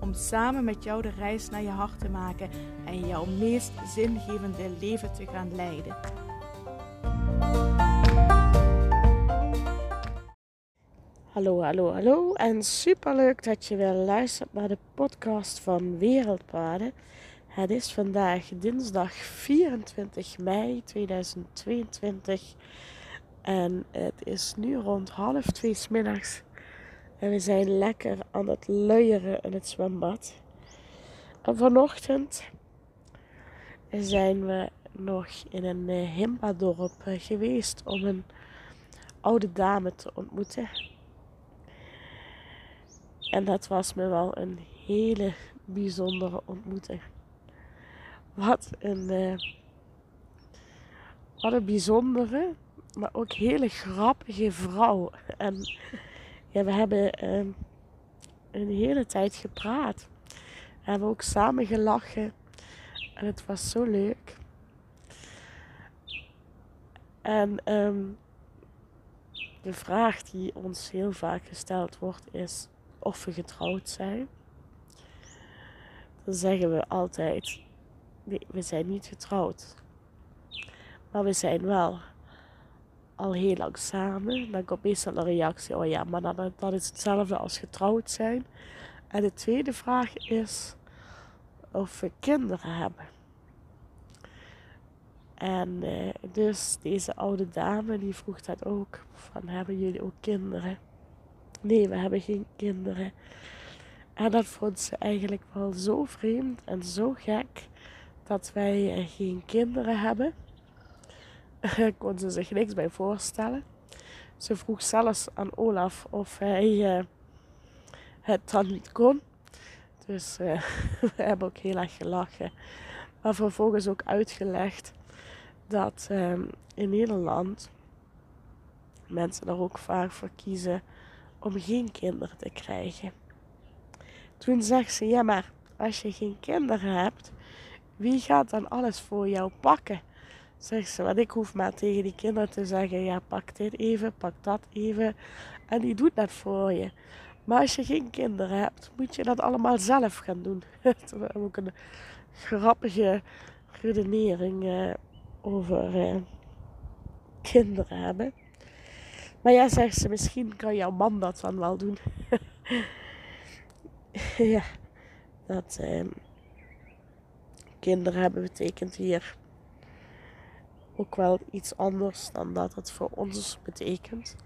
Om samen met jou de reis naar je hart te maken en jouw meest zingevende leven te gaan leiden. Hallo, hallo, hallo. En superleuk dat je weer luistert naar de podcast van Wereldpaden. Het is vandaag dinsdag 24 mei 2022. En het is nu rond half twee smiddags. En we zijn lekker aan het luieren in het zwembad. En vanochtend zijn we nog in een uh, Himba-dorp uh, geweest om een oude dame te ontmoeten. En dat was me wel een hele bijzondere ontmoeting. Wat een, uh, wat een bijzondere, maar ook hele grappige vrouw. En ja, we hebben uh, een hele tijd gepraat. We hebben ook samen gelachen. En het was zo leuk. En um, de vraag die ons heel vaak gesteld wordt is of we getrouwd zijn. Dan zeggen we altijd, nee, we zijn niet getrouwd. Maar we zijn wel al heel lang samen. Dan komt meestal een reactie, oh ja, maar dan, dat is hetzelfde als getrouwd zijn. En de tweede vraag is of we kinderen hebben. En uh, dus deze oude dame die vroeg dat ook, van hebben jullie ook kinderen? Nee, we hebben geen kinderen. En dat vond ze eigenlijk wel zo vreemd en zo gek dat wij uh, geen kinderen hebben. kon ze zich niks bij voorstellen. Ze vroeg zelfs aan Olaf of hij uh, het dan niet kon. Dus uh, we hebben ook heel erg gelachen. Maar vervolgens ook uitgelegd dat um, in Nederland mensen er ook vaak voor kiezen om geen kinderen te krijgen. Toen zegt ze: Ja, maar als je geen kinderen hebt, wie gaat dan alles voor jou pakken? Zegt ze, want ik hoef maar tegen die kinderen te zeggen, ja pak dit even, pak dat even. En die doet dat voor je. Maar als je geen kinderen hebt, moet je dat allemaal zelf gaan doen. dat we ook een grappige redenering uh, over uh, kinderen hebben. Maar ja, zegt ze, misschien kan jouw man dat dan wel doen. ja, dat uh, kinderen hebben betekent hier ook wel iets anders dan dat het voor ons betekent.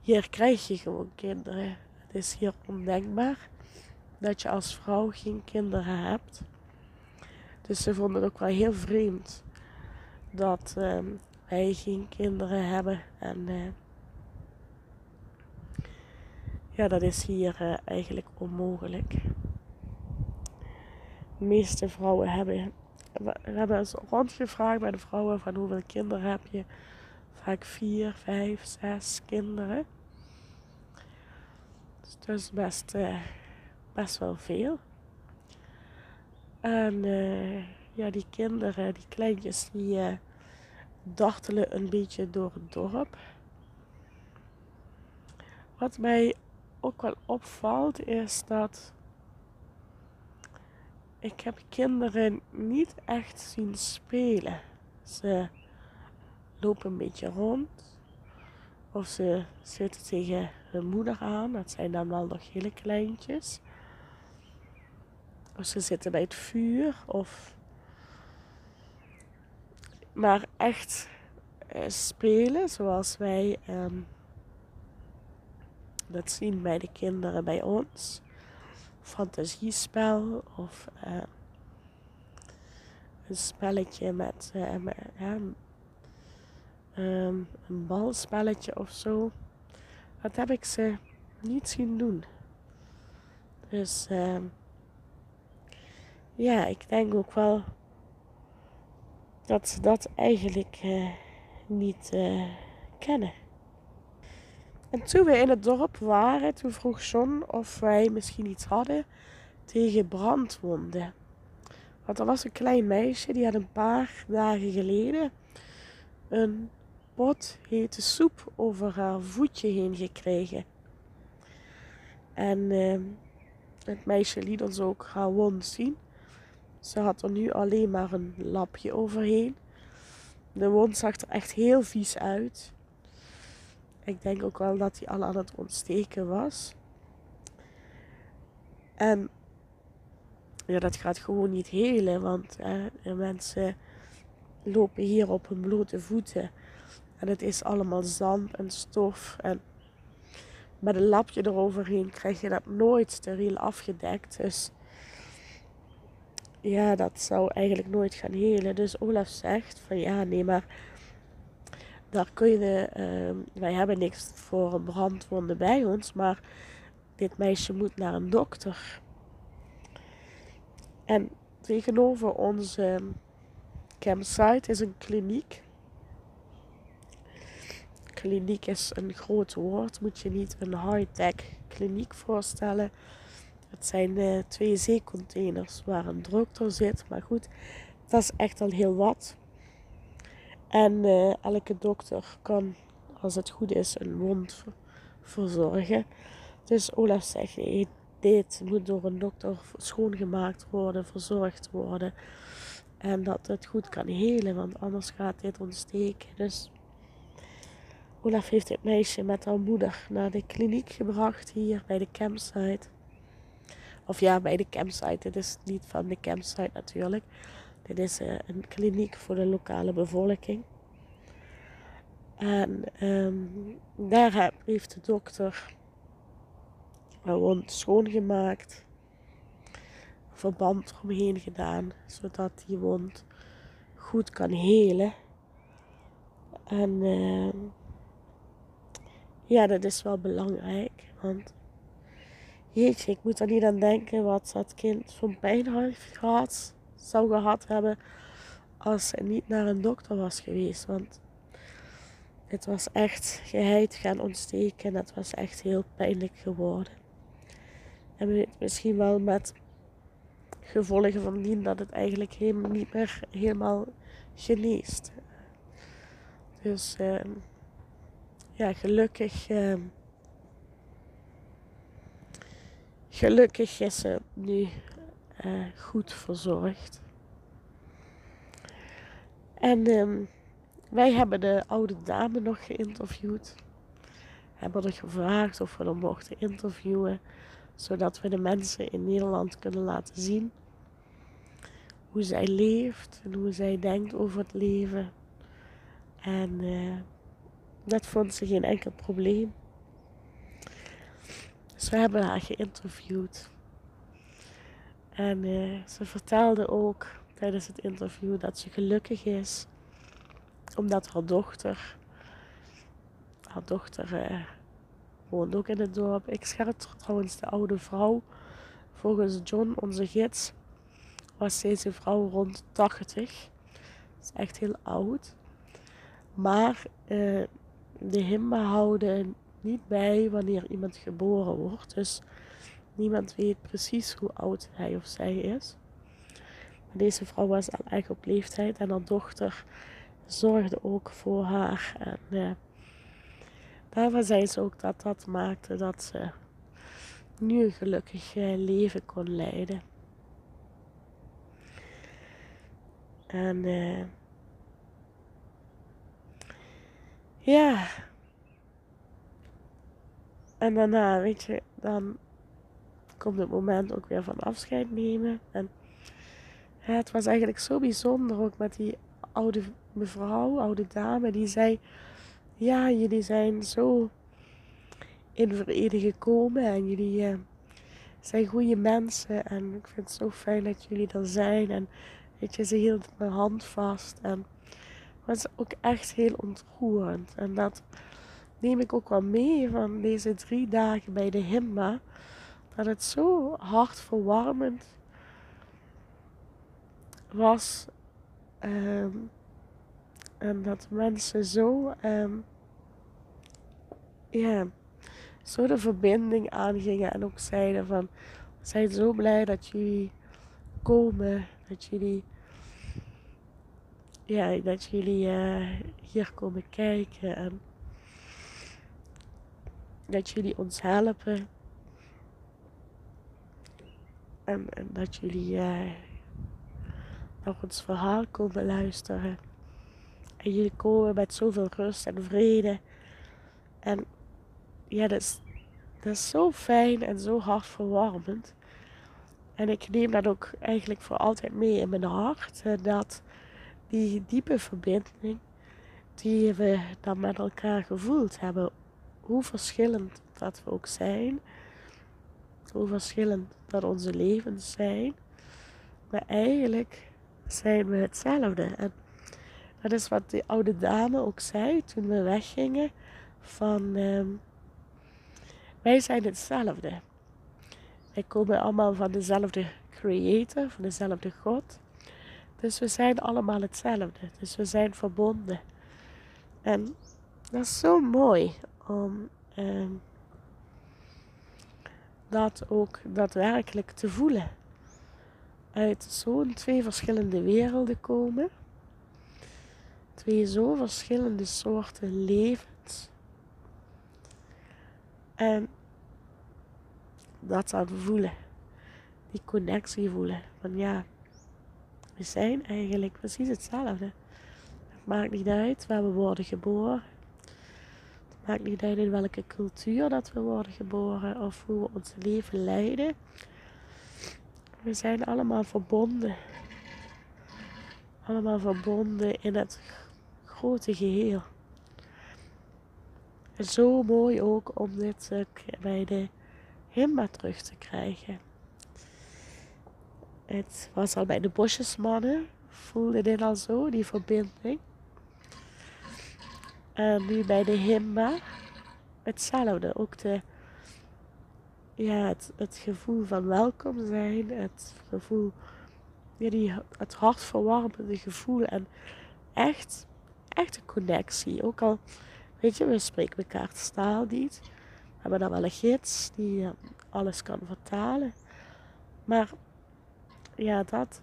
Hier krijg je gewoon kinderen. Het is hier ondenkbaar dat je als vrouw geen kinderen hebt. Dus ze vonden het ook wel heel vreemd dat uh, wij geen kinderen hebben. En uh, ja, dat is hier uh, eigenlijk onmogelijk. De meeste vrouwen hebben we hebben eens rondgevraagd bij de vrouwen van hoeveel kinderen heb je. Vaak vier, vijf, zes kinderen. Dus dat is best, uh, best wel veel. En uh, ja, die kinderen, die kleintjes, die uh, dartelen een beetje door het dorp. Wat mij ook wel opvalt is dat ik heb kinderen niet echt zien spelen. Ze lopen een beetje rond. Of ze zitten tegen hun moeder aan. Dat zijn dan wel nog hele kleintjes. Of ze zitten bij het vuur. Of... Maar echt eh, spelen zoals wij eh, dat zien bij de kinderen bij ons fantasiespel of uh, een spelletje met, uh, een balspelletje of zo. Dat heb ik ze niet zien doen. Dus uh, ja, ik denk ook wel dat ze dat eigenlijk uh, niet kennen. En toen we in het dorp waren, toen vroeg John of wij misschien iets hadden tegen brandwonden. Want er was een klein meisje die had een paar dagen geleden een pot hete soep over haar voetje heen gekregen. En uh, het meisje liet ons ook haar wond zien. Ze had er nu alleen maar een lapje overheen. De wond zag er echt heel vies uit. Ik denk ook wel dat hij al aan het ontsteken was. En ja, dat gaat gewoon niet helen, want mensen lopen hier op hun blote voeten. En het is allemaal zand en stof. En met een lapje eroverheen krijg je dat nooit steriel afgedekt. Dus ja, dat zou eigenlijk nooit gaan helen. Dus Olaf zegt van ja, nee, maar daar kun je, uh, wij hebben niks voor een brandwonde bij ons, maar dit meisje moet naar een dokter. En tegenover onze campsite is een kliniek. Kliniek is een groot woord, moet je niet een high-tech kliniek voorstellen. Het zijn uh, twee zeecontainers waar een dokter zit, maar goed, dat is echt al heel wat. En uh, elke dokter kan, als het goed is, een wond verzorgen. Dus Olaf zegt, nee, dit moet door een dokter schoongemaakt worden, verzorgd worden. En dat het goed kan helen, want anders gaat dit ontsteken. Dus Olaf heeft het meisje met haar moeder naar de kliniek gebracht hier bij de campsite. Of ja, bij de campsite. Dit is niet van de campsite natuurlijk. Dit is uh, een kliniek voor de lokale bevolking. En um, daar heeft de dokter een wond schoongemaakt. Verband omheen gedaan, zodat die wond goed kan helen. En uh, ja, dat is wel belangrijk. Want jeetje, ik moet er niet aan denken wat dat kind van pijn heeft gehad, zou gehad hebben als ze niet naar een dokter was geweest. Want het was echt geheid gaan ontsteken. Het was echt heel pijnlijk geworden. En misschien wel met gevolgen van dien dat het eigenlijk helemaal niet meer helemaal geneest. Dus uh, ja, gelukkig. Uh, gelukkig is ze nu uh, goed verzorgd. En um, wij hebben de oude dame nog geïnterviewd. Hebben er gevraagd of we er mochten interviewen. Zodat we de mensen in Nederland kunnen laten zien hoe zij leeft en hoe zij denkt over het leven. En uh, dat vond ze geen enkel probleem. Dus we hebben haar geïnterviewd. En uh, ze vertelde ook tijdens het interview dat ze gelukkig is omdat haar dochter, haar dochter uh, woont ook in het dorp. Ik scherp trouwens de oude vrouw. Volgens John, onze gids, was deze vrouw rond 80. Dat is echt heel oud. Maar uh, de himmen houden niet bij wanneer iemand geboren wordt. Dus niemand weet precies hoe oud hij of zij is. Maar deze vrouw was al echt op leeftijd en haar dochter zorgde ook voor haar. En uh, daarvan zei ze ook dat dat maakte dat ze nu een gelukkig uh, leven kon leiden. En uh, ja. En daarna, weet je, dan komt het moment ook weer van afscheid nemen. En het was eigenlijk zo bijzonder ook met die oude mevrouw, oude dame, die zei: Ja, jullie zijn zo in vrede gekomen en jullie uh, zijn goede mensen. En ik vind het zo fijn dat jullie er zijn. En weet je, ze hield mijn hand vast. En het was ook echt heel ontroerend. En dat neem ik ook wel mee van deze drie dagen bij de Himma. Dat het zo hartverwarmend was ehm, en dat mensen zo, ja, zo de verbinding aangingen en ook zeiden van, we zijn zo blij dat jullie komen, dat jullie, ja, dat jullie uh, hier komen kijken en dat jullie ons helpen. En, en dat jullie uh, naar ons verhaal komen luisteren. En jullie komen met zoveel rust en vrede. En ja, dat is, dat is zo fijn en zo hartverwarmend. En ik neem dat ook eigenlijk voor altijd mee in mijn hart. Dat die diepe verbinding die we dan met elkaar gevoeld hebben. Hoe verschillend dat we ook zijn. Hoe verschillend dat onze levens zijn. Maar eigenlijk zijn we hetzelfde. En dat is wat die oude dame ook zei toen we weggingen. Van ehm, wij zijn hetzelfde. Wij komen allemaal van dezelfde creator, van dezelfde God. Dus we zijn allemaal hetzelfde. Dus we zijn verbonden. En dat is zo mooi om ehm, dat ook daadwerkelijk te voelen. Uit zo'n twee verschillende werelden komen. Twee zo verschillende soorten levens. En dat aan voelen. Die connectie voelen. Van ja, we zijn eigenlijk precies hetzelfde. Het maakt niet uit waar we worden geboren. Maakt niet uit in welke cultuur dat we worden geboren of hoe we ons leven leiden. We zijn allemaal verbonden. Allemaal verbonden in het grote geheel. En zo mooi ook om dit bij de Himba terug te krijgen. Het was al bij de bosjesmannen, voelde dit al zo, die verbinding. En nu bij de Himba hetzelfde. Ook de, ja, het, het gevoel van welkom zijn, het gevoel, die, het hartverwarmende gevoel en echt, echt een connectie. Ook al, weet je, we spreken elkaar taal niet. We hebben dan wel een gids die uh, alles kan vertalen. Maar ja, dat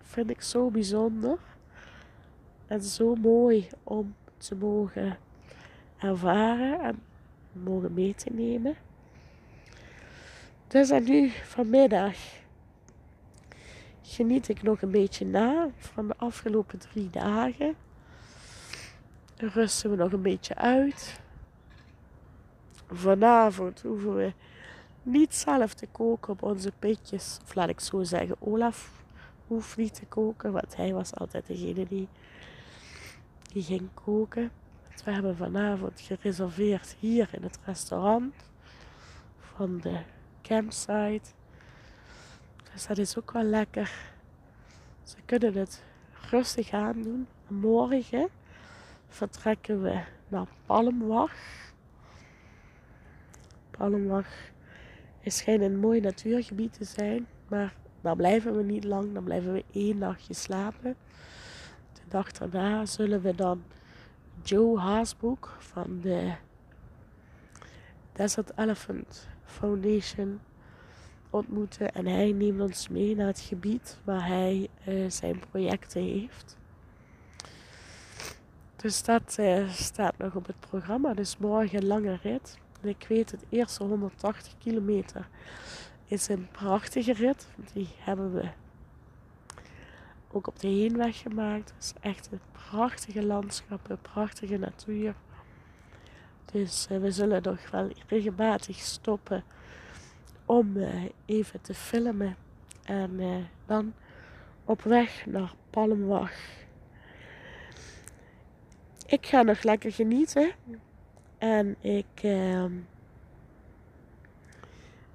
vind ik zo bijzonder. En zo mooi om te mogen ervaren en mogen mee te nemen. Dus en nu vanmiddag geniet ik nog een beetje na van de afgelopen drie dagen. Rusten we nog een beetje uit. Vanavond hoeven we niet zelf te koken op onze pitjes. Of laat ik zo zeggen, Olaf hoeft niet te koken, want hij was altijd degene die, die ging koken. we hebben vanavond gereserveerd hier in het restaurant van de campsite. Dus dat is ook wel lekker. Ze kunnen het rustig aan doen. Morgen vertrekken we naar Palmwag. Palmwag schijnt een mooi natuurgebied te zijn, maar daar blijven we niet lang. Dan blijven we één nachtje slapen. Dag daarna zullen we dan Joe Haasboek van de Desert Elephant Foundation ontmoeten. En hij neemt ons mee naar het gebied waar hij uh, zijn projecten heeft. Dus dat uh, staat nog op het programma. Dus morgen een lange rit. En ik weet, het eerste 180 kilometer is een prachtige rit. Die hebben we ook op de heenweg gemaakt. Is echt een prachtige landschappen, prachtige natuur. Dus uh, we zullen nog wel regelmatig stoppen om uh, even te filmen. En uh, dan op weg naar Palmwag. Ik ga nog lekker genieten. En ik uh,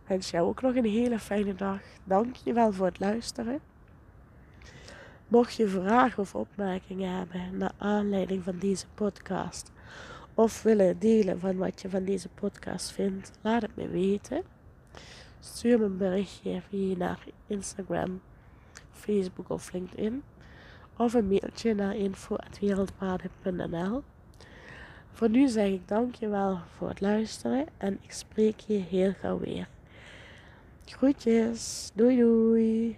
wens jou ook nog een hele fijne dag. Dank je wel voor het luisteren. Mocht je vragen of opmerkingen hebben naar aanleiding van deze podcast of willen delen van wat je van deze podcast vindt, laat het me weten. Stuur me een berichtje via naar Instagram, Facebook of LinkedIn. of een mailtje naar info.wereldpaden.nl. Voor nu zeg ik dankjewel voor het luisteren en ik spreek je heel gauw weer. Groetjes, doei doei!